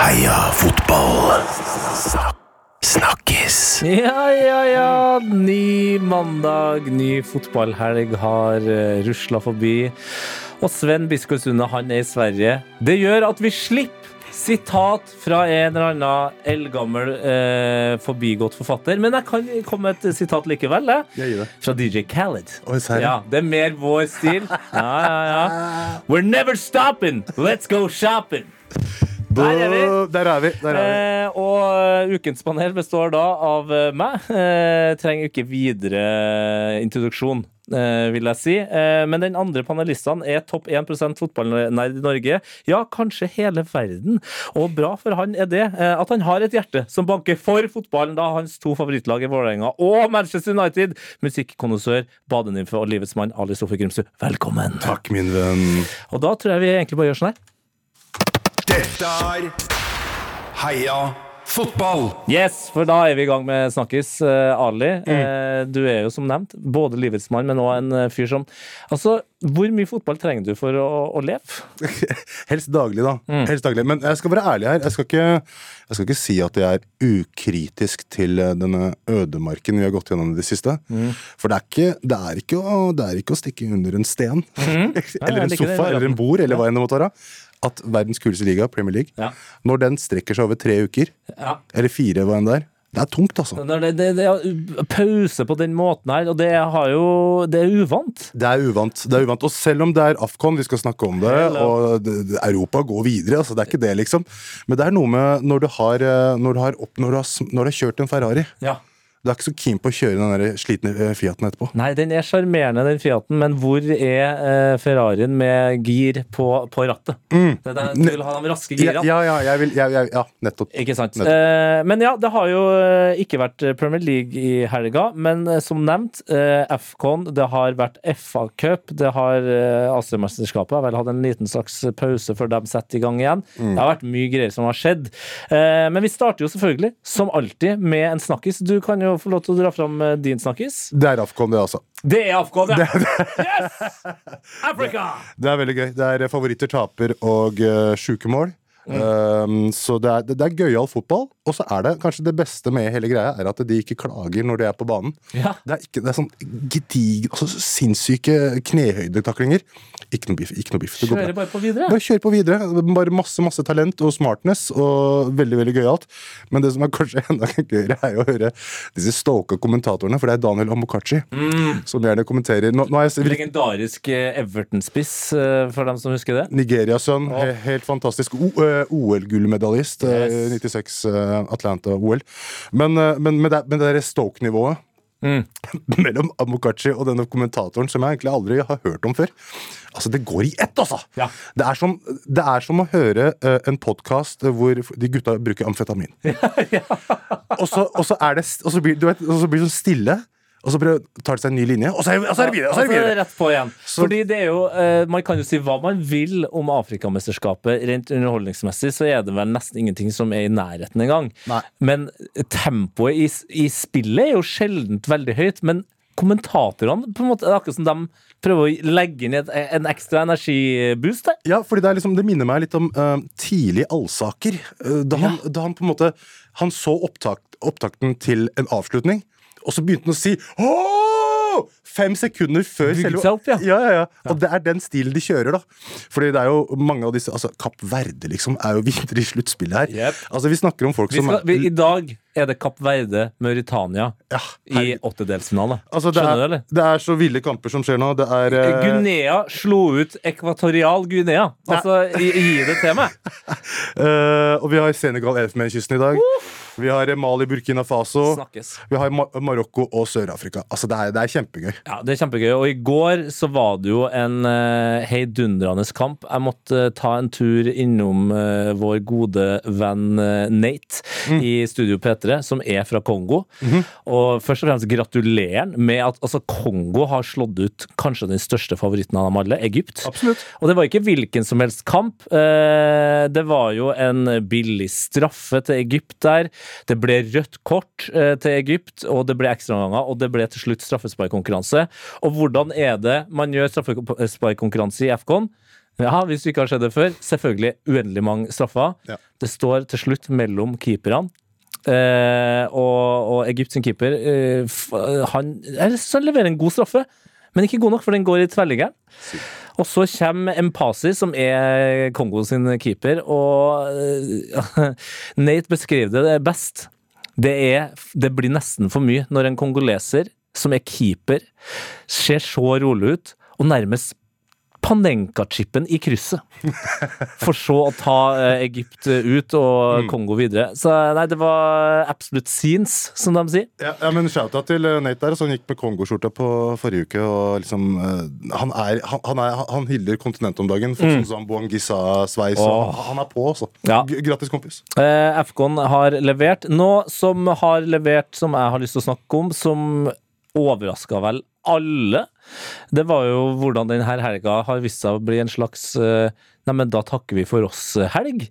Heia fotball. Snakkes. Ja, ja, ja. Ny mandag, ny fotballhelg har uh, rusla forbi. Og Sven Biskår Sunde, han er i Sverige. Det gjør at vi slipper sitat fra en eller annen eldgammel eh, forbigått forfatter. Men jeg kan komme med et sitat likevel. Eh, det. fra DJ Khaled. Oi. Ja, det er mer vår stil. Ja, ja, ja. We're never stopping. Let's go shopping. Der er vi. Der er vi. Der er vi. Eh, og ukens panel består da av eh, meg. Eh, trenger ikke videre introduksjon, eh, vil jeg si. Eh, men den andre panelistene er topp 1% fotballnerd i Norge. Ja, kanskje hele verden. Og bra for han er det eh, at han har et hjerte som banker for fotballen, da hans to favorittlag er Vålerenga og Manchester United. Musikkkonnoissør, badenymfe og livets mann Ali Sofie Grimsrud, velkommen. Takk, min venn. Og da tror jeg vi egentlig bare gjør sånn her. Dette er Heia fotball. Yes, for da er vi i gang med Snakkis. Eh, Ali, eh, du er jo som nevnt både livets mann, men òg en eh, fyr som Altså, hvor mye fotball trenger du for å, å leve? Helst daglig, da. Helst daglig. Men jeg skal være ærlig her. Jeg skal, ikke, jeg skal ikke si at jeg er ukritisk til denne ødemarken vi har gått gjennom i det siste. For det er, ikke, det, er ikke å, det er ikke å stikke under en sten. eller en sofa, eller en bord, eller hva enn det måtte være. At verdens kuleste liga, Premier League, Ja. når den strekker seg over tre uker, Ja. eller fire, hva enn det er, det er tungt, altså. Det, det, det pause på den måten her, og det jo Det er uvant. Det er uvant. det er uvant Og selv om det er Afcon, vi skal snakke om det, og Europa går videre, altså det er ikke det, liksom. Men det er noe med når du har, eh, når du har, opp, når du har, når du har kjørt en Ferrari. Ja. Du er ikke så keen på å kjøre den der slitne eh, Fiaten etterpå. Nei, den er sjarmerende, den Fiaten, men hvor er eh, Ferrarien med gir på, på rattet? Det er der, du vil ha de raske girene. ja, ja, jeg vil, jeg, jeg, ja nettopp. Ikke sant. Nettopp. Eh, men ja, det har jo ikke vært Premier League i helga. Men som nevnt, eh, FCON, det har vært FA-cup, det har eh, Asiamesterskapet. Har vel hatt en liten slags pause før de setter i gang igjen. Mm. Det har vært mye greier som har skjedd. Eh, men vi starter jo selvfølgelig, som alltid, med en snakkis. Du kan jo få lov til å dra fram eh, din snakkis. Det er Afcon, det, altså. Det er AFCON, ja! Yes! Africa! Det er veldig gøy. Det er favoritter taper og uh, sjuke mål. Um, så det er, det, det er gøyal fotball. Og så er det kanskje det beste med hele greia er at de ikke klager når de er på banen. Ja. Det er, ikke, det er sånn gedigne, altså sinnssyke knehøydetaklinger. Ikke noe biff. Ikke noe biff. Det går Kjører bare på videre. Bare kjør på videre. Bare masse masse talent og smartness. Og veldig veldig gøyalt. Men det som er kanskje enda gøyere, er å høre disse stoka kommentatorene. For det er Daniel Amokachi Mm. som gjerne kommenterer. Nå, nå er jeg, Legendarisk eh, Everton-spiss, eh, for dem som husker det. Nigeriasønn. Ja. Helt fantastisk. Oh, eh, OL-gullmedaljist. eh, Yes. 96 eh, Atlanta-OL. Men, eh, men med det, med det der Stoke-nivået Mm. mellom Amokachi og denne kommentatoren, som jeg egentlig aldri har hørt om før Altså, det går i ett, altså! Ja. Det, er som, det er som å høre uh, en podkast hvor de gutta bruker amfetamin. og, så, og så er det Og så blir, du vet, og så blir det sånn stille, og så prøver, tar det seg en ny linje, og så er, og så er det videre! Og så er det videre. rett på igjen. Så- Fordi det er jo, eh, Man kan jo si hva man vil om Afrikamesterskapet. Rent underholdningsmessig så er det vel nesten ingenting som er i nærheten engang. Nei. Men tempoet i, i spillet er jo sjeldent veldig høyt. Men kommentatorene på en måte, det er akkurat som de prøver å legge inn et, en ekstra energiboost der. Ja, fordi det, er liksom, det minner meg litt om uh, tidlig Allsaker. Uh, da, han, da han på en måte Han så opptak, opptakten til en avslutning, og så begynte han å si Åh! Fem sekunder før selve ja. ja, ja. Og det er den stilen de kjører, da. Fordi det er jo mange av disse Altså, Kapp Verde, liksom, er jo videre i sluttspillet her. Yep. Altså, vi snakker om folk Vi som vi, I dag er det Kapp Verde, Mauritania, ja, i åttedelsfinale. altså, det, Skjønner du, er, eller? det er så ville kamper som skjer nå. Det er uh... Guinea slo ut Ekvatorial Guinea. Altså, gi, gi det til meg. uh, Og vi har Senegal Elfenbenskysten i dag. Vi har Mali Burkina Faso. Snakkes. Vi har Mar Marokko og Sør-Afrika. Altså, det er, det er kjempegøy. Ja, det er kjempegøy. Og i går så var det jo en uh, heidundrende kamp. Jeg måtte uh, ta en tur innom uh, vår gode venn eh, Nate i Studio P3, som er fra Kongo. Og først og fremst gratulerer han med at altså, Kongo har slått ut kanskje den største favoritten av dem alle, Egypt. Absolutt. Og det var ikke hvilken som helst kamp. Eh, Det var jo en billig straffe til Egypt der. Det ble rødt kort eh, til Egypt, og det ble ekstraomganger, og det ble til slutt straffesparkkonkurranse. Og hvordan er det man gjør straffesparkkonkurranse i FCON? Ja, hvis du ikke har sett det før. Selvfølgelig uendelig mange straffer. Ja. Det står til slutt mellom keeperne. Eh, og, og sin keeper eh, han, han leverer en god straffe, men ikke god nok, for den går i tverrliggeren. Og så kommer Empasi, som er Kongo sin keeper, og eh, Nate beskrev det best. Det, er, det blir nesten for mye når en kongoleser som er keeper, ser så rolig ut, og nærmest Panenka-chipen i krysset. For så å ta eh, Egypt ut og Kongo videre. Så nei, det var absolute scenes, som de sier. Ja, ja, men Shout-out til eh, Nate der. Så han gikk med Kongo-skjorta på forrige uke. Og liksom, eh, han, er, han, han, er, han hyller kontinentet om dagen. Fått sånn som Boangisa-sveis. og Han, han er på, altså. Ja. Grattis, kompis. Eh, Afcon har levert. Nå som har levert, som jeg har lyst til å snakke om, som overraska vel alle, det var jo hvordan denne helga har vist seg å bli en slags Neimen, Nei, men da takker vi for oss-helg.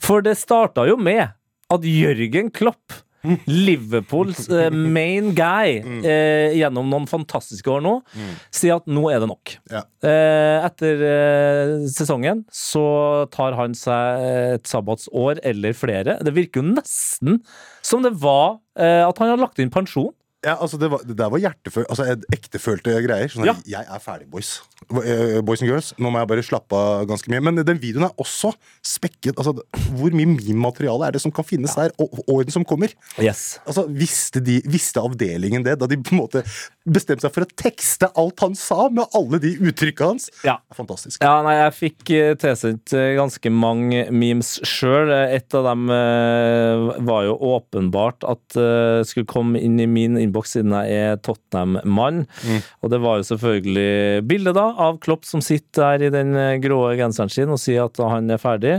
For det starta jo med at Jørgen Klopp Liverpools eh, main guy eh, gjennom noen fantastiske år nå, sier at nå er det nok. Ja. Eh, etter eh, sesongen så tar han seg et sabbatsår eller flere. Det virker jo nesten som det var eh, at han har lagt inn pensjon. Ja, altså det, var, det der var hjerteføl... Altså ektefølte greier. Sånn Ja. Jeg er ferdig, boys. Eh, Boys and girls. Nå må jeg bare slappe av ganske mye. Men den videoen er også spekket. Altså, hvor mye meme-materiale er det som kan finnes der og årene som kommer? Yes. Altså, visste, de, visste avdelingen det da de på en måte bestemte seg for å tekste alt han sa, med alle de uttrykka hans? Ja. Fantastisk. Ja, nei, jeg fikk eh, tilsendt eh, ganske mange memes sjøl. Et av dem var jo åpenbart at det skulle komme inn i min innboks siden jeg er Tottenham-mann. Og det var jo selvfølgelig bilde da av Klopp som sitter der i den eh, grå genseren sin og sier at han er ferdig.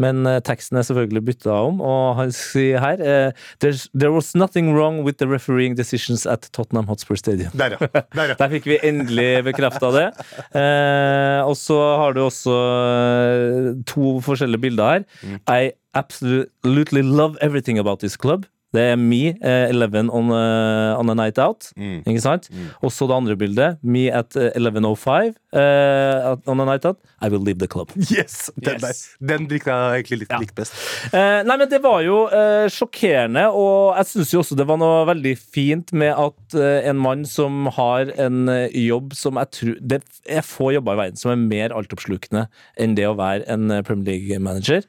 Men eh, teksten er selvfølgelig bytta om, og han sier her eh, There was nothing wrong with the refereeing decisions at Tottenham Hotspur Stadium. Der, ja. Der, ja. Der fikk vi endelig bekrefta det. Eh, og så har du også to forskjellige bilder her. I absolutely love everything about this club. Det er me, eh, 11 on, a- on a night out. Ikke sant? Og så det andre bildet. Me at uh, 11.05 uh, on a night out. I will leave the club. Yes! Den, Yes. den likte jeg egentlig litt, Ja. litt best. Eh, nei, men det var jo eh, sjokkerende, og jeg syns jo også det var noe veldig fint med at en mann som har en jobb som jeg tror Det er få jobber i verden som er mer altoppslukende enn det å være en Premier League-manager.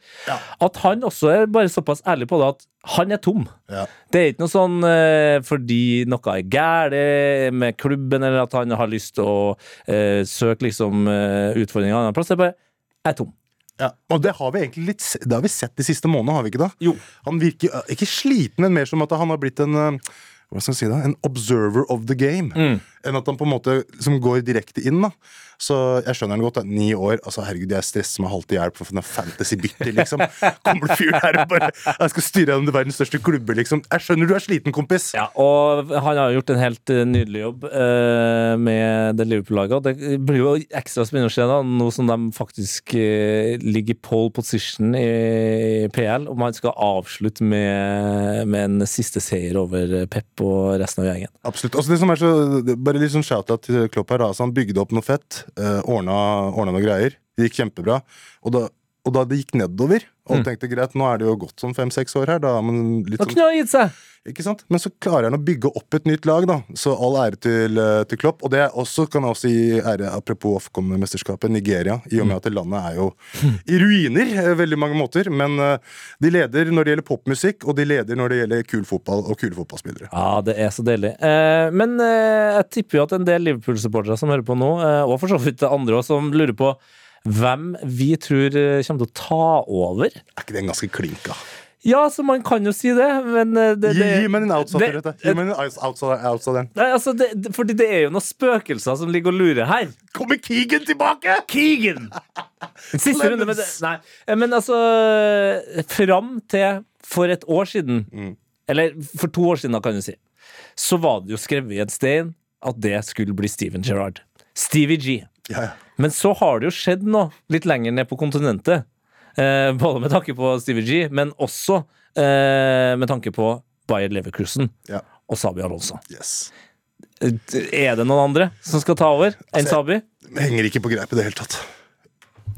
At han også er bare såpass ærlig på det at han er tom. Ja. Det er ikke noe sånn eh, fordi noe er galt med klubben, eller at han har lyst til å eh, søke liksom uh, utfordringer en annen plass. Det er bare Jeg er tom. Ja. Og det har vi egentlig litt Det har vi sett de siste månedene, har vi ikke det? Jo. Han virker ikke sliten, men mer som at han har blitt en øh, hva skal jeg si da? En observer of the game. Mm. Enn at han på en måte liksom går direkte inn. da Så jeg skjønner han godt. Da. Ni år. altså Herregud, jeg stresser meg halvt i hjel for en fantasy-bytte, liksom. Kommer det fyr der og bare Jeg skal styre gjennom verdens største klubber, liksom. Jeg skjønner du er sliten, kompis. Ja, og han har gjort en helt eh, nydelig jobb eh, med det Liverpool-laget. Det blir jo ekstra spennende å se da, nå som de faktisk eh, ligger i pole position i PL, om han skal avslutte med, med en siste seier over Pep og resten av gjengen. Absolutt. Altså det som er så, det- Bare liksom shout-out til Klopp her. Altså han bygde opp noe fett. Uh, ordna, ordna noe greier. Det gikk kjempebra. Og da, og da det gikk nedover, og tenkte greit, nå er det jo gått sånn fem-seks år her, da man litt Da sånn seg! Ikke sant? Men så klarer han å bygge opp et nytt lag, da. Så all ære til, eh, til Klopp. Og det er også, kan jeg også gi ære, apropos Ofcom-mesterskapet, Nigeria. I og med at landet er jo i ruiner eh, veldig mange måter. Men eh, de leder når det gjelder popmusikk, og de leder når det gjelder kul fotball og kule fotballspillere. Ja, det er så deilig. Men jeg tipper jo at en del Liverpool-supportere som hører på nå, og for så vidt andre også, som lurer på hvem vi tror eh, kommer til å ta over. Er ikke det en ganske klinka? Ja, så man kan jo si det, men eh, det, Gi, gi meg en outsider, dette. Gi meg en outs- outsider, outsider. Nei, altså, det, fordi det er jo noen spøkelser som ligger og lurer her. Kommer Keegan tilbake?! Keegan! Siste runde med det. Nei, men altså Fram til for et år siden, eller for to år siden, da, kan du si, så var det jo skrevet i en stein at det skulle bli Steven Gerrard. Stevie G. Ja, ja. Men så har det jo skjedd noe litt lenger ned på kontinentet. Eh, både med tanke på Stevie G, men også eh, med tanke på Bayer Leverkusen ja. og Sabi Alonso. Yes. Eh, Er det noen andre som skal ta over enn Altså, Sabi? Henger ikke på greip i det hele tatt.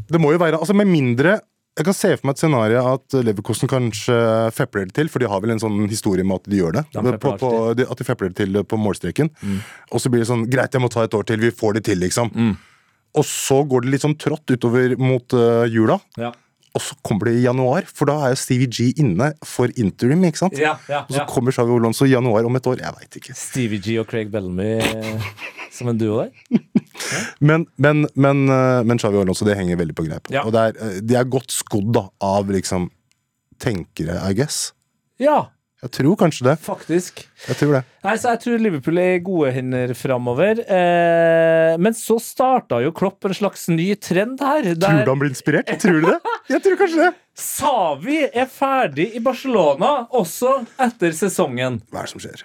Det må jo være Altså, med mindre jeg kan se for meg et scenario at Leverkosten kanskje fepler det til, for de har vel en sånn historie med at de gjør det. De på, på, de, at de fepler det til på målstreken. Og så blir det sånn Greit, jeg må ta et år til. Vi får det til, liksom. Og så går det litt sånn trått utover mot uh, jula. Ja. Og så kommer det i januar, for da er jo Stevie G inne for interim. ikke sant? Ja, ja, Og så kommer Xavi Olonso i januar om et år. Jeg veit ikke. Stevie G og Craig Bellamy eh, som en duo der. Men, men, men, eh, men Xavi Alonso, det henger veldig på greip. Og det er, eh, de er godt skodd da, av liksom tenkere, I guess. Ja, Jeg tror kanskje det. faktisk. Jeg tror det. Nei, så Jeg tror Liverpool er i gode hender framover. Eh, men så starta jo Klopp en slags ny trend her. Tror du han blir inspirert? Tror du det? Jeg tror kanskje det. Savi er ferdig i Barcelona, også etter sesongen. Hva er det som skjer?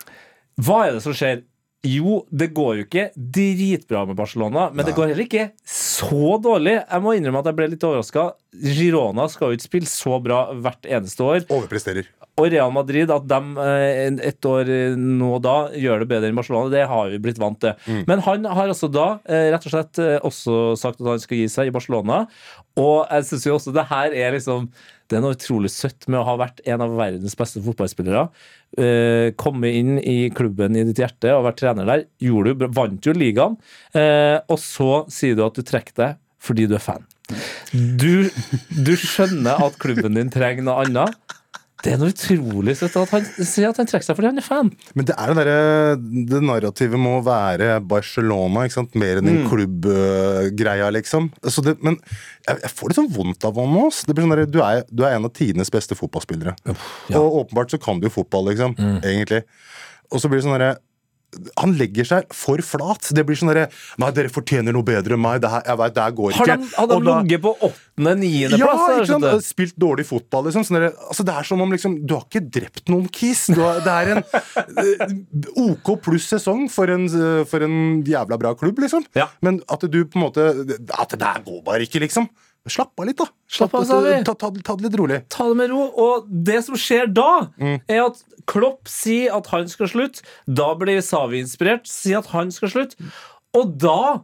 Hva er det som skjer? Jo, det går jo ikke dritbra med Barcelona, men det går heller ikke så dårlig. Jeg må innrømme at jeg ble litt overraska. Girona skal jo ikke spille så bra hvert eneste år. Overpresterer. Og Real Madrid, at de eh, et år eh, nå og da gjør det bedre enn Barcelona, det har vi blitt vant til. Men han har altså da eh, rett og slett også sagt at han skal gi seg i Barcelona. Og jeg syns jo også det her er liksom Det er noe utrolig søtt med å ha vært en av verdens beste fotballspillere. Komme inn i klubben i ditt hjerte og vært trener der. Gjorde du, vant jo ligaen. Og så sier du at du trekker deg fordi du er fan. Du, du skjønner at klubben din trenger noe annet. Det er noe utrolig søtt at han sier at han trekker seg fordi han er fan. Men det er det derre Det narrativet må være Barcelona, ikke sant? Mer enn en klubbgreia, liksom. Så det, men jeg, jeg får litt sånn vondt av ham også. Det blir sånn der, du, er, du er en av tidenes beste fotballspillere. Og åpenbart så kan du jo fotball, liksom. Egentlig. Og så blir det sånn derre han legger seg for flat. Det blir sånn derre Nei, dere fortjener noe bedre enn meg. Det her, jeg vet, det her går ikke. har Og da- ligget på åttende-niendeplass? ja, ikke sant? Spilt dårlig fotball, liksom. Sånn der, altså, det er som om liksom Du har ikke drept noen kis. Har, det er en eh, OK pluss sesong for en, for en jævla bra klubb, liksom. Ja. Men at du på en måte At det der går bare ikke, liksom. Slapp av litt, da. Slapp av, ta, ta, ta det litt rolig. Ta det med ro. Og det som skjer da, Mm. er at Klopp sier at han skal slutte. Da blir Savi inspirert, sier at han skal slutte. Og da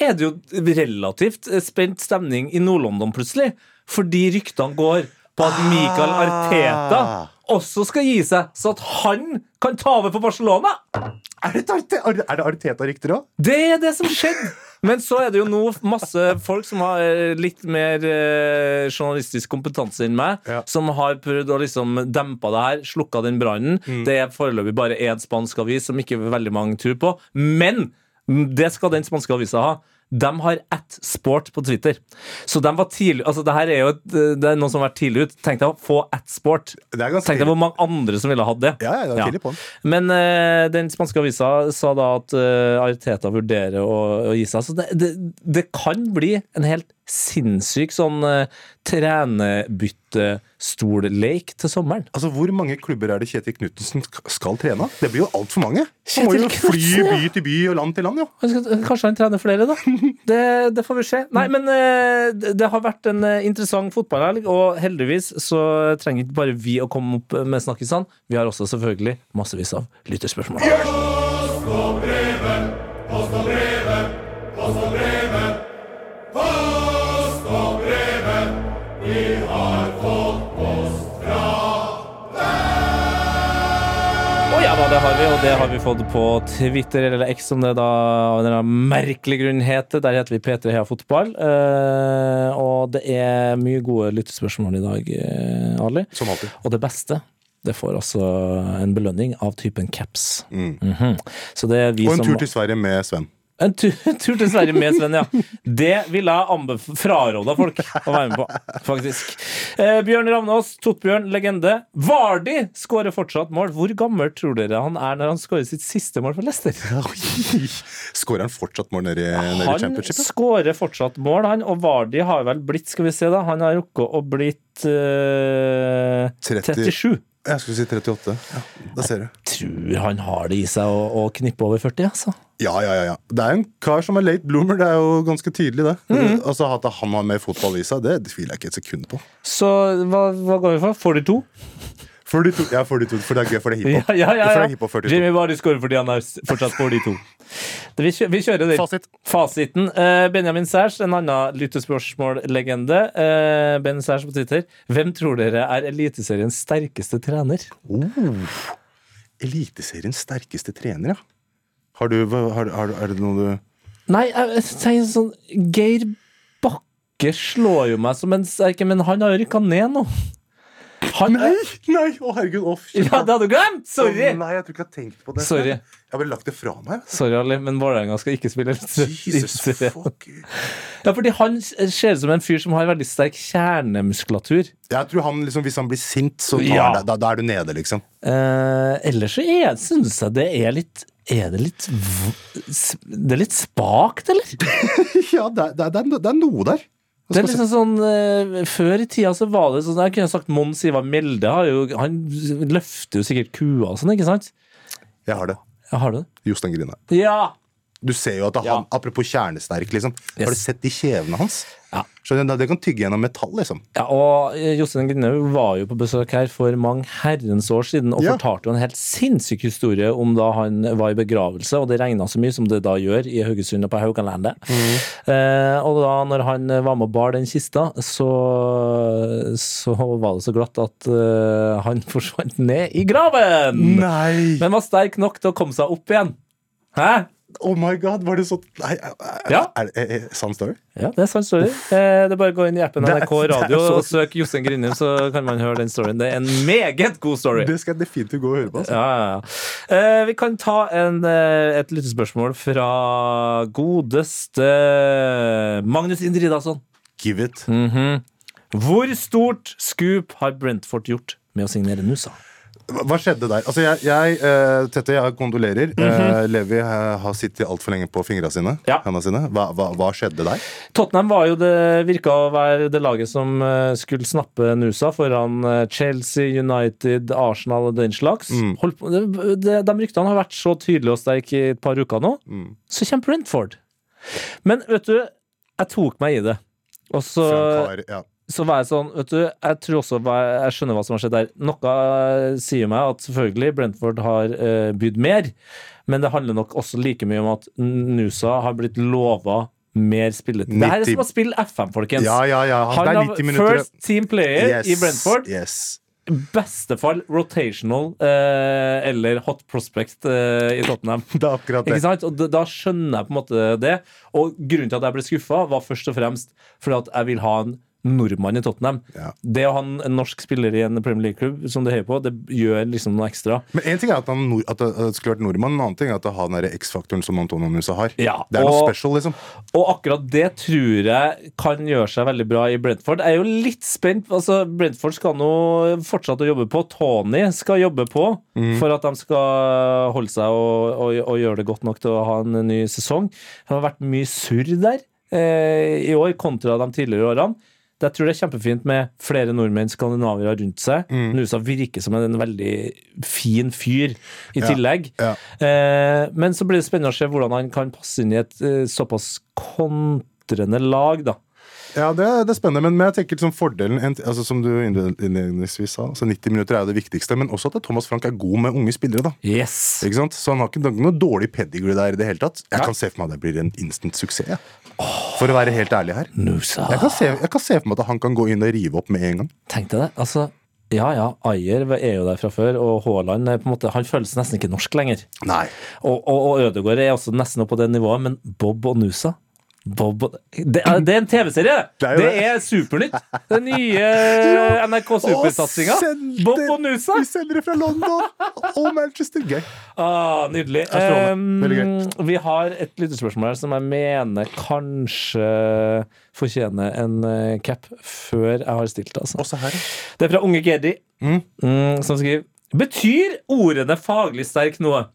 er det jo relativt spent stemning i Nord-London plutselig. Fordi ryktene går på at Michael Arteta Ah. også skal gi seg, så at han kan ta over for Barcelona. Er det, er det Arteta-rykter òg? Det er det som skjedde! Men så er det jo nå masse folk som har eh, litt mer eh, journalistisk kompetanse enn meg, Ja. som har prøvd å liksom dempe det her, slukka den brannen. Det er foreløpig bare én spansk avis som ikke veldig mange tror på. Men det skal den spanske avisa ha. De har ett sport på Twitter. Så de var tidlig Altså, det her er jo et, det er noen som har vært tidlig ut. Tenk deg å få ett sport. Tenk deg hvor mange andre som ville hatt det. Ja, ja, det Ja. på den. Men uh, den spanske avisa sa da at uh, Ariteta vurderer å, å gi seg. Så det, det, det kan bli en helt sinnssyk sånn uh, trenebyttestolleik til sommeren. Altså, Hvor mange klubber er det Kjetil Knutsen sk- skal trene? Det blir jo altfor mange. Han må jo fly by til by og land til land, jo. Kanskje han trener flere, da. Det, det får vi se. Nei, men eh, det har vært en eh, interessant fotballhelg, og heldigvis så trenger ikke bare vi å komme opp med snakkisene. Vi har også selvfølgelig massevis av lytterspørsmål. Å ja da, det har vi, og det har vi fått på Twitter, eller X som det da av en merkelig grunn heter. Der heter vi P3 Heia Fotball. Eh, og det er mye gode lyttespørsmål i dag, eh, Ali. Som alltid. Og det beste, det får altså en belønning av typen caps. Så det er vi Og en som tur til Sverige med Sven. En tur, tur til Sverige med Sven, ja. Det ville jeg anbef- fraråda folk å være med på, faktisk. Eh, Bjørn Ravnås, Totbjørn, legende. Vardi skårer fortsatt mål. Hvor gammel tror dere han er når han skårer sitt siste mål for Leicester? Skårer han fortsatt mål nede i, nede i Han skårer fortsatt mål, han. Og Vardi har vel blitt, skal vi se da, han har rukket å blitt eh, 37. Jeg skulle si 38. Ja, da ser du. Tror han har det i seg å, å knippe over 40, altså. Ja, ja, ja, ja. Det er en kar som er late bloomer. Det er jo ganske tydelig, det. Mm. Altså At han har mer fotball i seg, det tviler jeg ikke et sekund på. Så hva, hva går vi for? 42? 42, ja, 42, for det er gøy, for det er hiphop. Ja, ja, ja, ja. 42. Jimmy Vardy scorer fordi han er fortsatt 42. Det- Vi, kjø vi kjører den. Fasit. Fasiten. Eh, Benjamin Sæsj, en annen lyttespørsmål-legende. Eh, ben Sæsj på Twitter. Hvem tror dere er Eliteseriens sterkeste trener? Oh, Eliteseriens sterkeste trener, ja. Har du, har, har, er det noe du Nei, jeg tenker sånn Geir Bakke slår jo meg som en sterke, men han har jo rykka ned nå. Han, Nei! Nei! Å, herregud. Off. Ja, det hadde du glemt! Sorry! Å, nei, jeg tror ikke jeg har tenkt på det. Sorry. Jeg har bare lagt det fra meg. Sorry, Ali, men Vålerenga skal ikke spille Jesus fuck. Ja, fordi han ser ut som en fyr som har veldig sterk kjernemuskulatur. Jeg tror han liksom, Hvis han blir sint, så Ja. det, da, da er du nede, liksom. Eh, ellers så syns jeg det er litt Er det litt Det er litt spakt, eller? Ja, det, det, det, det er noe der. Det er liksom sånn uh, Før i tida så var det sånn Jeg kunne sagt Mons Ivar Melde jo, Han løfter jo sikkert kua og sånn, ikke sant? Jeg har det. Jeg har det? Jostein Grine. Ja! Du ser jo at han, Ja. Apropos kjernesterk, liksom. Yes. Har du sett de kjevene hans? Ja. Skjønner Det kan tygge gjennom metall, liksom. Ja, og eh, Jostein Grinhaug var jo på besøk her for mange herrens år siden og Ja. fortalte jo en helt sinnssyk historie om da han var i begravelse, og det regna så mye som det da gjør i Haugesund og på Haugalandet. Mm. Eh, og da når han var med og bar den kista, så, så var det så glatt at eh, han forsvant ned i graven! Nei! Men var sterk nok til å komme seg opp igjen. Hæ? Oh my god, var det så Nei, er, Ja. er, er, er, sann story? Ja, det er sant story. Eh, det er bare å gå inn i appen NRK er Radio så- og søk Jostein Grindum, så kan man høre den storyen. Det er en meget god story. Det skal jeg definitivt gå og høre på. Altså. Ja, ja, ja. Eh, vi kan ta en, eh, et lyttespørsmål fra godeste Magnus Indridasson. Give it. Mhm. Hvor stort scoop har Brentford gjort med å signere Nusa? Hva skjedde der? Altså, jeg, jeg uh, Tette, jeg kondolerer. Eh, Levi uh, har sittet altfor lenge på fingra sine. Ja. sine. Hva, hva, hva skjedde der? Tottenham var jo det virka å være det laget som eh, skulle snappe Nusa foran eh, Chelsea, United, Arsenal og den slags. Holdt på, det, det, de ryktene har vært så tydelige og sterke i et par uker nå. Så kommer Brentford. Men vet du, jeg tok meg i det. Og så Frank ja. Så var jeg sånn, vet du, jeg tror også jeg skjønner hva som har skjedd der. Noe eh, sier meg at selvfølgelig Brentford har uh, bydd mer, men det handler nok også like mye om at Nusa har blitt lova mer spilletid. Det her er som å spille FM, folkens. ja, ja, ja. Han, er har 90 minutter. first team player Yes, i Brentford. Yes. Beste fall rotational eh, eller hot prospect eh, i Tottenham. Det er akkurat det. Ikke sant? Og da- da skjønner jeg på en måte det. Og grunnen til at jeg ble skuffa, var først og fremst fordi at jeg vil ha en nordmann i Tottenham. Ja. Det å ha en norsk spiller i en Premier League-klubb som du heier på, det gjør liksom noe ekstra. Men en ting er at, han, at det skulle vært nordmann, en annen ting er at ha den der X-faktoren som Antonio Musa har. Ja, det er noe special, liksom. Og akkurat det tror jeg kan gjøre seg veldig bra i Brentford. Jeg er jo litt spent. altså Brentford skal nå fortsette å jobbe på. Tony skal jobbe på for at de skal holde seg og, og, og gjøre det godt nok til å ha en ny sesong. Det har vært mye surr der eh, i år kontra de tidligere årene. Jeg tror det er kjempefint med flere nordmenn, skandinaviere rundt seg. Nusa virker som en veldig fin fyr i Ja, tillegg. ja. Eh, men så blir det spennende å se hvordan han kan passe inn i et eh, såpass kontrende lag, da. Ja, det, er- det er spennende, men, jeg tenker liksom fordelen altså, Som du innledningsvis sa, altså 90 minutter er jo det viktigste. Men også at Thomas Frank er god med unge spillere. da Yes! Ikke sant? Så han har ikke noe dårlig pedigree der i det hele tatt. Jeg ja. kan se for meg at det blir en instant suksess. For å være helt ærlig her. Nusa. Jeg kan, se, jeg kan se for meg at han kan gå inn og rive opp med en gang. Tenk deg det. Altså, ja ja, Ayer er jo der fra før, og Haaland på en måte, han føles nesten ikke norsk lenger. Nei. Og, og, og Ødegaard er også nesten oppe på det nivået, men Bob og Nusa Bob og, det, er, det er en TV-serie! Det Det er er. Supernytt! Den nye NRK Supersatsinga. Bob og Nusa! Vi sender det fra London og Manchester. Gøy. Ah, nydelig. Um, vi har et lyttespørsmål her som jeg mener kanskje fortjener en uh, cap før jeg har stilt det. Altså. Også her. Det er fra Unge Gedi, Mm. mm, som skriver Betyr ordene faglig sterk noe?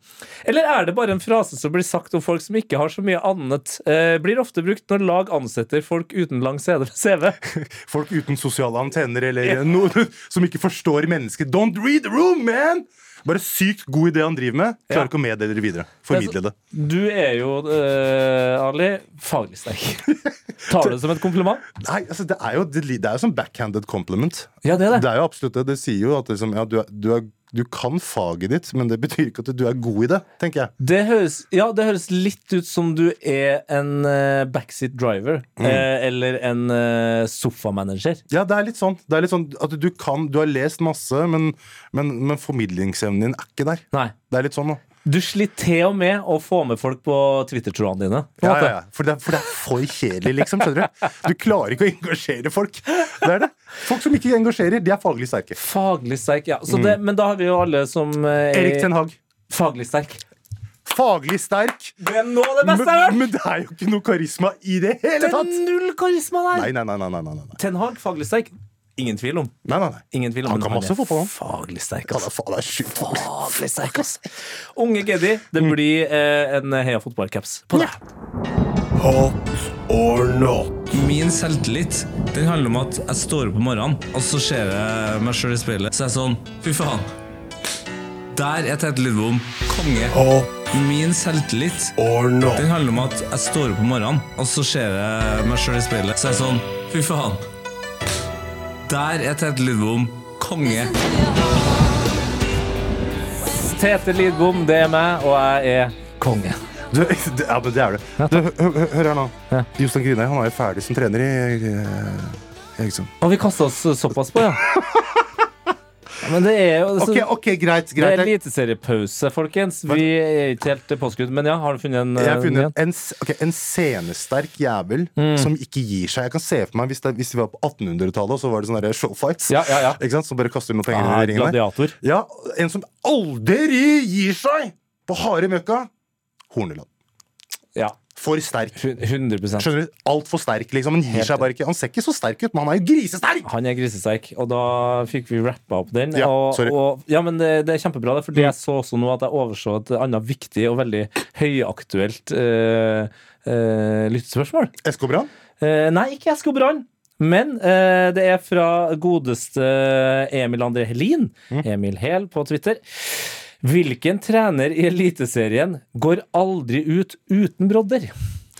Eller er det bare en frase som blir sagt om folk som ikke har så mye annet? Eh, blir ofte brukt når lag ansetter folk uten lang CV. Folk uten sosiale antenner eller noe som ikke forstår mennesket. Don't read the room, man! Bare sykt god idé han driver med. Klarer ikke å meddele det videre. Formidle det. Du er jo, uh, Ali, faglig sterk. Tar du det som et kompliment? Nei, altså Det er jo, det, det er jo som backhanded compliment. Ja, det er det. Det er jo absolutt det. Det sier jo at liksom, ja, du, er, du, er, du kan faget ditt, men det betyr ikke at du er god i det, tenker jeg. Det høres, ja, det høres litt ut som du er en uh, backseat driver. Mm. eh, eller en uh, sofamanager. Ja, det er litt sånn. Det er litt sånn at du kan Du har lest masse, men, men, men formidlingsevnen din er ikke der. Nei. Det er litt sånn, da. Du sliter til og med å få med folk på Twitter-troene dine. på Ja, ja, ja. For, det er, for det er for kjedelig, liksom. Skjønner du? Du klarer ikke å engasjere folk. Det er det. Folk som ikke engasjerer, de er faglig sterke. Faglig sterk, ja. Så det, men da har vi jo alle som eh, er Mm. Erik Ten Hag. faglig sterk. Faglig sterk, er nå men, jeg men det er jo ikke noe karisma i det hele Det er tatt! null karisma der! Nei, nei. nei, nei, nei, nei. Ten Hag, faglig sterk. Ingen tvil om. nei, nei, nei. Ingen tvil om Han kan masse er fotball, han. Faglig sterk, ass. det altså. er er sjukt faglig. Sterk, ass. Unge Geddy, det blir eh, en Heia fotballcaps på deg. Hot or not? Min selvtillit den handler om at jeg står opp om morgenen, og så ser jeg meg sjøl i speilet. Så er jeg sånn Fy faen. Der er Tete Lidbom konge. Hot Min selvtillit or not? den handler om at jeg står opp om morgenen, og så ser jeg meg sjøl i speilet. Så er jeg sånn Fy faen. Der er Tete Lidbom konge. Tete Lidbom, det er meg, og jeg er konge. Du, det- ja, men det er. Du, hør, hør- hør her nå. Ja. Jostein Grine han er jo ferdig som trener i eh, Egersund. Og vi kasta oss såpass på, ja. men det er jo så, Ok, ok, greit. Det er greit. eliteseriepause, folkens. Vi er ikke helt påskudd. Men ja, har du funnet en? Jeg har eh, funnet igjen? en, s- ok, en scenesterk jævel Mm. som ikke gir seg. Jeg kan se for meg Hvis, det, hvis vi var på 1800-tallet, og så var det sånne der showfights. Ja, ja, ja. Ikke sant? Som bare kaster noen penger Ah, i ringen der. gladiator. Ja, En som aldri gir seg på harde møkka. Horneland. Ja. For sterk. hun- 100 Skjønner du? Altfor sterk, liksom. Han gir seg bare ikke. Han ser ikke så sterk ut, men han er jo grisesterk! Han er grisesterk, og da fikk vi rappa opp den. Ja, og, og, ja, men det, det er kjempebra, det, fordi jeg så også nå at jeg overså et annet viktig og veldig høyaktuelt uh, lyttespørsmål. SK Brann? Eh, nei, ikke Esko Brann. Men eh, det er fra godeste Emil André Helin. Emil Hel på Twitter. Hvilken trener i Eliteserien går aldri ut uten brodder?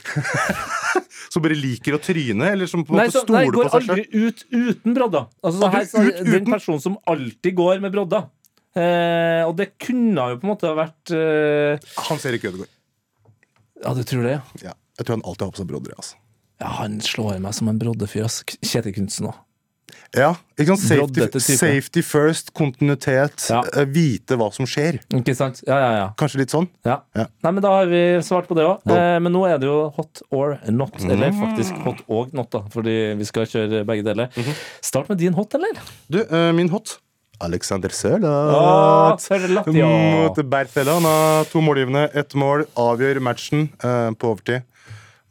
Som bare liker å tryne, eller som på en Nei, måte stoler går på seg sjøl? aldri ut uten brodder. Altså, så her, så, ut Den personen som alltid går med brodder. Eh, og det kunne jo på en måte ha vært eh, Hans Erik Ødegaard. Ja, du tror det, ja? Ja. Jeg tror han alltid har på seg brodder. Altså. Ja, Han slår meg som en broddefyr. Kjetil Knutsen òg. Ja, ikke sant? Safety, safety first, kontinuitet, Ja. eh, vite hva som skjer. Ikke sant? Ja, ja, ja. Kanskje litt sånn? Ja. Ja. Nei, men Da har vi svart på det òg. Eh, men nå er det jo hot or not. Eller Mm. faktisk hot og not, da, fordi vi skal kjøre begge deler. Mhm. Start med din hot, eller? Du, uh, min hot. Alexander Sørloth. Sørloth, ja. Mot Barcelona. To målgivende, ett mål. Avgjør matchen uh, på overtid.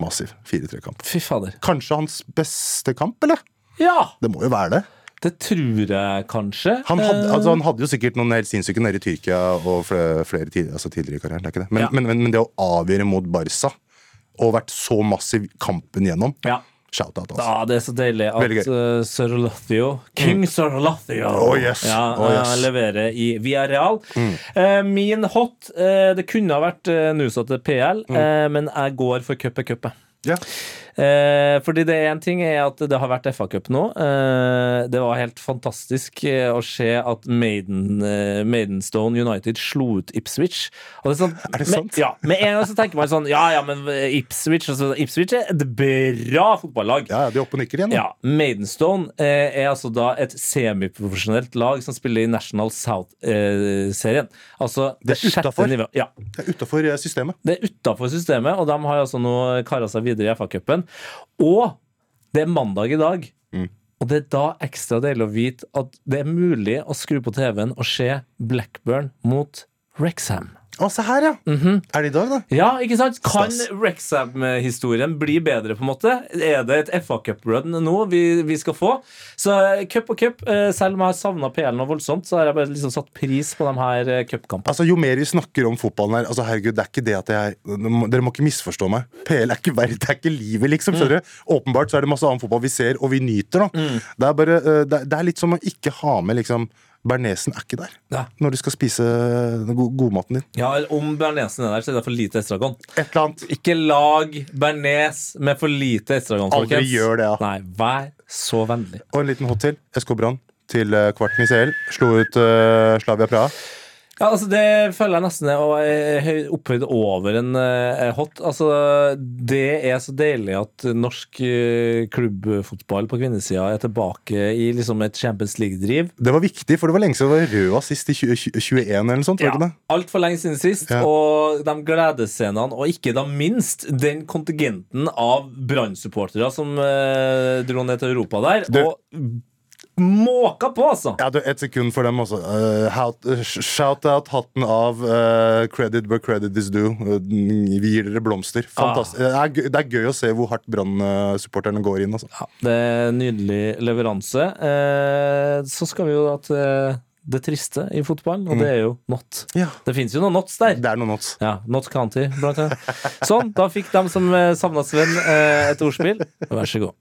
Massiv 4-3-kamp. Fy fader. Kanskje hans beste kamp, eller? Ja! Det må jo være det. Det tror jeg kanskje. Han hadde, Eh, altså, han hadde jo sikkert noen helt sinnssyke nede i Tyrkia og flere, flere tid, altså tidligere i karrieren. Det ikke det. Men, Ja. men, men, men det å avgjøre mot Barca og vært så massiv kampen gjennom ja. Shout-out, altså. Ja, det er så deilig at uh, Sørlothio King Sørlothio Oh, yes. ja, Oh, yes. Mm. eh, leverer i Villarreal. Uh, min hot eh, Det kunne ha vært uh, Nusa til PL, Mm. eh, men jeg går for cup cupet. cup. Eh, fordi det en ting er at det har vært FA-cup nå. Eh, det var helt fantastisk eh, å se at Maiden, eh, Maidenstone United slo ut Ipswich. Det er, sånn, Er det med- sant? Ja, Med en gang så tenker man sånn Ja, ja, men Ipswich altså, Ipswich er et bra fotballag. ja, de er oppe og nikker igjen. Ja, Maidenstone er altså da et semiprofesjonelt lag som spiller i National South-serien. altså Det er sjette utenfor. Ja, Det er utafor systemet. det er utafor systemet, og de har altså nå kara seg videre i FA-cupen. Og det er mandag i dag. Mm. Og det er da ekstra deilig å vite at det er mulig å skru på TV-en og se Blackburn mot Wrexham. Å, se her, ja. Er det i dag, da? Ja, ikke sant? Kan Stas. Wrexham-historien bli bedre, på en måte? Er det et FA Cup-run nå vi, vi skal få? Så eh, cup og cup, eh, selv om jeg har savna PL noe voldsomt, så har jeg bare liksom satt pris på de her eh, cupkampene. Altså, Jo mer vi snakker om fotballen her altså herregud, det er ikke det at jeg Dere må ikke misforstå meg. PL er ikke verdt, det er ikke livet, liksom. skjønner du? Åpenbart så er det masse annen fotball vi ser, og vi nyter. da Det er bare, det er litt som å ikke ha med liksom Bernesen er ikke der Ja. når du skal spise godmaten din. Ja, Om bearnesen er der, så er det for lite estragon. Et eller annet. Ikke lag bearnés med for lite estragon, Aldri gjør det, ja. Nei, vær så vennlig. Og en liten hot til. SK Brann til eh, kvarten i CL. Slo ut uh, Slavia Praha. Ja, altså Det føler jeg nesten er opphøyd over en eh, hot. Altså Det er så deilig at norsk eh, klubbfotball på kvinnesida er tilbake i liksom et Champions League-driv. Det var viktig, for det var lenge siden det var Røa sist i 2021 eller noe sånt. Ja? Altfor lenge siden sist. Ja. Og de gledesscenene, og ikke da minst den kontingenten av Brann-supportere som eh, dro ned til Europa der. Det... og måka på, altså! Ja, du, Et sekund for dem også. Uh, Shout-out, hatten av. uh, credit where credit is due. Uh, vi gir dere blomster. Fantastisk. Det, er gøy, det er gøy å se hvor hardt Brann-supporterne går inn. Altså. Ja, det er en nydelig leveranse. Så skal vi jo at det triste i fotball, og det er jo not. Ja. Det fins jo noen nots der. Det er noen nots. Ja, Not County, blant annet. Sånn, da fikk de som savna Sven, et ordspill. Vær så god.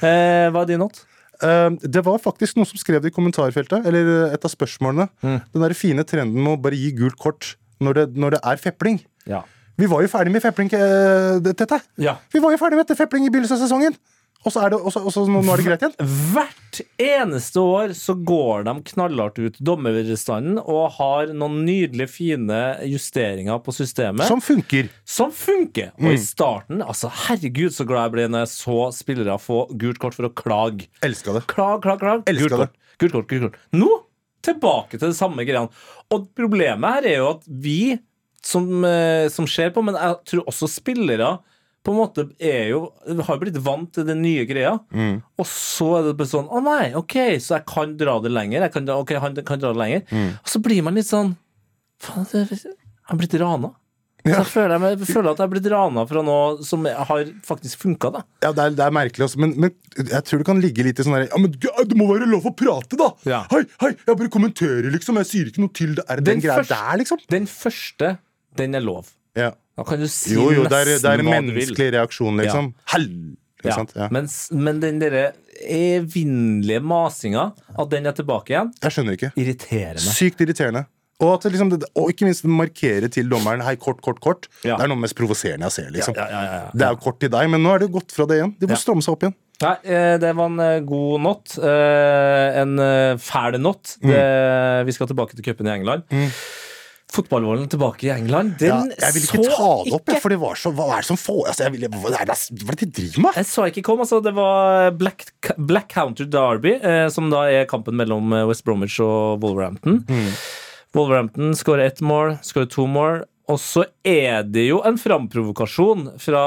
Eh, hva er din not? Uh, det var faktisk noen som skrev det i kommentarfeltet, eller et av spørsmålene. Den der fine trenden med å bare gi gult kort når det, når det er fepling. Ja. Vi var jo ferdig med fepling, uh, Tete. ja. Vi var jo ferdig med fepling i begynnelsen av sesongen. Og så er det, også, også, nå er det greit igjen. Hvert eneste år så går de knallhardt ut dommerstanden og har noen nydelige, fine justeringer på systemet. Som funker. som funker. Og i starten, altså herregud så glad jeg ble når jeg så spillere få gult kort for å klage. Elska det. Klag, klag, klag. Elsker Gult kort, gult kort, gult kort. Nå tilbake til det samme greiene. Og problemet her er jo at vi som, eh, som ser på, men jeg tror også spillere på en måte er jo har blitt vant til den nye greia. Og så er det bare sånn Å nei, OK, så jeg kan dra det lenger. Jeg kan, dra- ok, han kan dra det lenger. Og så blir man litt sånn Faen, jeg har blitt rana. Så jeg føler, jeg, jeg føler at jeg er blitt rana fra noe som har faktisk funka. Ja, det er, det er merkelig også, men, men jeg tror det kan ligge litt i sånn der Ja, men det må være lov å prate, da! Ja. Hei, hei, jeg bare kommenterer, liksom. Jeg sier ikke noe til det. Er det den, Den greia der, liksom? Den første, den er lov. Ja. Da kan du si Jo, jo, det er, det er en menneskelig reaksjon, liksom. Hell! Ikke Ja. Ja. Men, men den derre evinnelige masinga, at den er tilbake igjen, Jeg skjønner ikke. Irriterende. Sykt irriterende. Og, at liksom, det- og ikke minst markere til dommeren Hei, kort, kort, kort. Ja. Det er noe mest provoserende jeg ser. liksom Ja, ja, ja, ja. Det er jo kort til deg, men nå er det gått fra det igjen. De må Ja. stramme seg opp igjen. Nei, eh, det var en eh, god not. Eh, En fæl not. Mm. Det, vi skal tilbake til cupen i England. Fotballvolden tilbake i England, Ja, den jeg vil ikke så ta det opp, ikke for det var så Hva er det som får altså, jeg vil, hva, er det, de driver med? Jeg så ikke kom, altså Det var Black, Black Counter Derby, eh, som da er kampen mellom eh, West Bromwich og Wolverhampton. Wolverhampton skårer ett mål, skårer to mål. Og så er det jo en framprovokasjon fra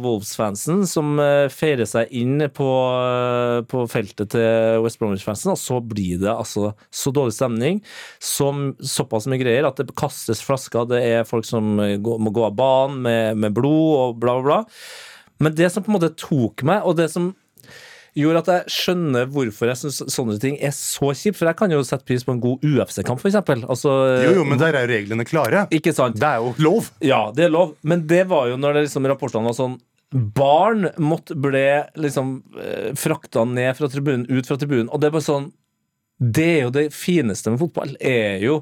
Wolves-fansen som eh, feirer seg inn på, eh, på feltet til West Bromwich-fansen, og så blir det altså så dårlig stemning, som, såpass mye greier, at det kastes flasker, det er folk som må gå av banen med, med blod og bla, bla, bla. Men det som på en måte tok meg, og det som gjorde at jeg skjønner hvorfor jeg syns sånne ting er så kjipt, for jeg kan jo sette pris på en god UFC-kamp, f.eks. Altså, Jo, jo, men der er jo reglene klare. Ikke sant? Det er jo lov. Ja, det er lov, men det var jo når det liksom rapportene var sånn Barn måtte ble liksom eh, frakta ned fra tribunen, ut fra tribunen, og det er bare sånn Det er jo det fineste med fotball, er jo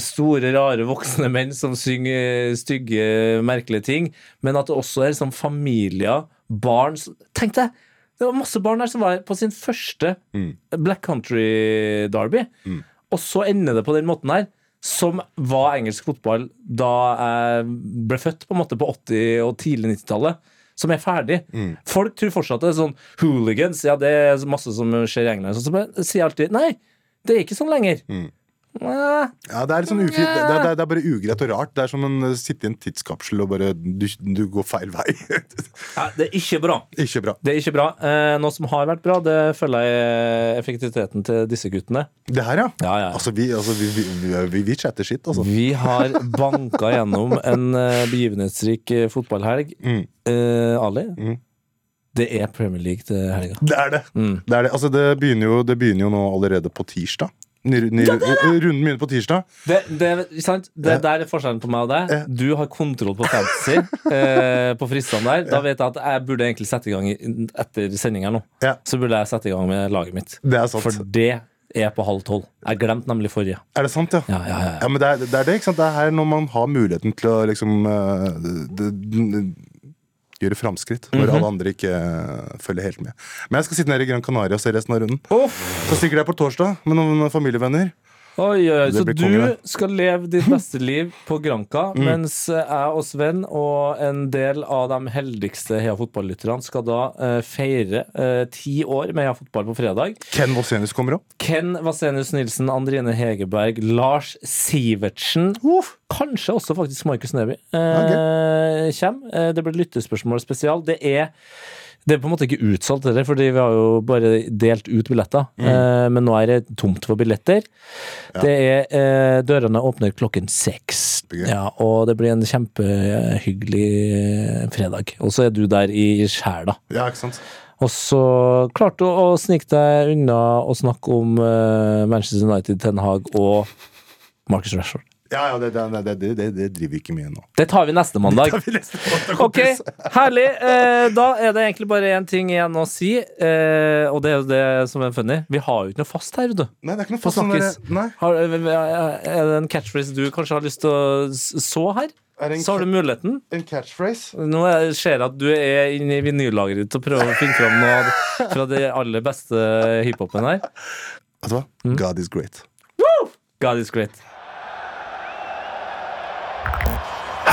store, rare voksne menn som synger stygge, merkelige ting, men at det også er liksom familier, barn Tenk deg! Det var masse barn der som var på sin første Black Country Derby. Og så ender det på den måten her, som var engelsk fotball da jeg ble født, på en måte på 80- og tidlig 90-tallet. Som er ferdig. Folk tror fortsatt det er sånn hooligans. Ja, det er masse som skjer i England. Så sier jeg alltid nei, det er ikke sånn lenger. Eh, Ja, det er litt sånn ufint. Det, er- det, er- det er bare ugreit og rart. Det er som å sitte i en tidskapsel og bare du, du går feil vei. ja, det er ikke bra. Ikke bra. Det er ikke bra. Eh, noe som har vært bra, det føler jeg effektiviteten til disse guttene. Det her, ja. Ja, ja. Altså, vi, altså, vi, vi, vi, vi, vi chatter skitt, altså. Vi har banka gjennom en eh, begivenhetsrik eh, fotballhelg. Mm. Eh, Ali, Mm. det er Premier League til helga. Det er det. Mm. Det, er det. Altså, det, begynner jo, det begynner jo nå allerede på tirsdag. Runden begynner på tirsdag. Det, det, sant? det Ja. der er forskjellen på meg og deg. Ja. Du har kontroll på fantasy eh, på fristene der. Da vet jeg at jeg burde egentlig sette i gang etter sendinga nå. Ja. Så burde jeg sette i gang med laget mitt. Det er sant. For det er på halv tolv. Jeg glemte nemlig forrige. Er det sant, ja? Ja, ja, ja, Ja, ja. men det er, det er det, ikke sant? Det er her når man har muligheten til å liksom eh, det, Gjøre framskritt når alle andre ikke eh, følger helt med. Men jeg skal sitte nede i Gran Canaria og se resten av runden. Så stikker jeg på torsdag med noen familievenner. Oi, oi. Så du kongen. skal leve ditt beste liv på Granca, Mm. mens jeg og Sven og en del av de heldigste Heia Fotball-lytterne skal da uh, feire uh, ti år med Heia Fotball på fredag. Ken Vasenius kommer opp. Ken Vasenius Nilsen, Andrine Hegerberg, Lars Sivertsen. Kanskje også faktisk Markus Neby eh, kommer. Eh, det blir lyttespørsmål spesial. Det er det er på en måte ikke utsolgt heller, fordi vi har jo bare delt ut billetter. Eh, men nå er det tomt for billetter. Det er, eh, dørene åpner klokken seks. Ja, og det blir en kjempehyggelig eh, fredag. Og så er du der i sjela. Ja, ikke sant? Og så klarte du å snike deg unna å snakke om eh, Manchester United, Ten Hag og Marcus Rashford. Ja, ja, det, det, det, det, driver vi ikke med nå. Det tar vi neste mandag. Ok, herlig. Eh, da er det egentlig bare én ting igjen å si, eh, og det er jo det som er funny. Vi har jo ikke noe fast her, du. Nei, det er ikke noe fast sånn snakkes. Nei. Har, er det en catchphrase du kanskje har lyst til å så her? Er Så har du muligheten. En catchphrase? Nå er- ser jeg at du er inne i vinyllageret ditt og prøver å finne fram noe fra det aller beste hiphopen her. Vet du hva? Mm. God is great. God is great.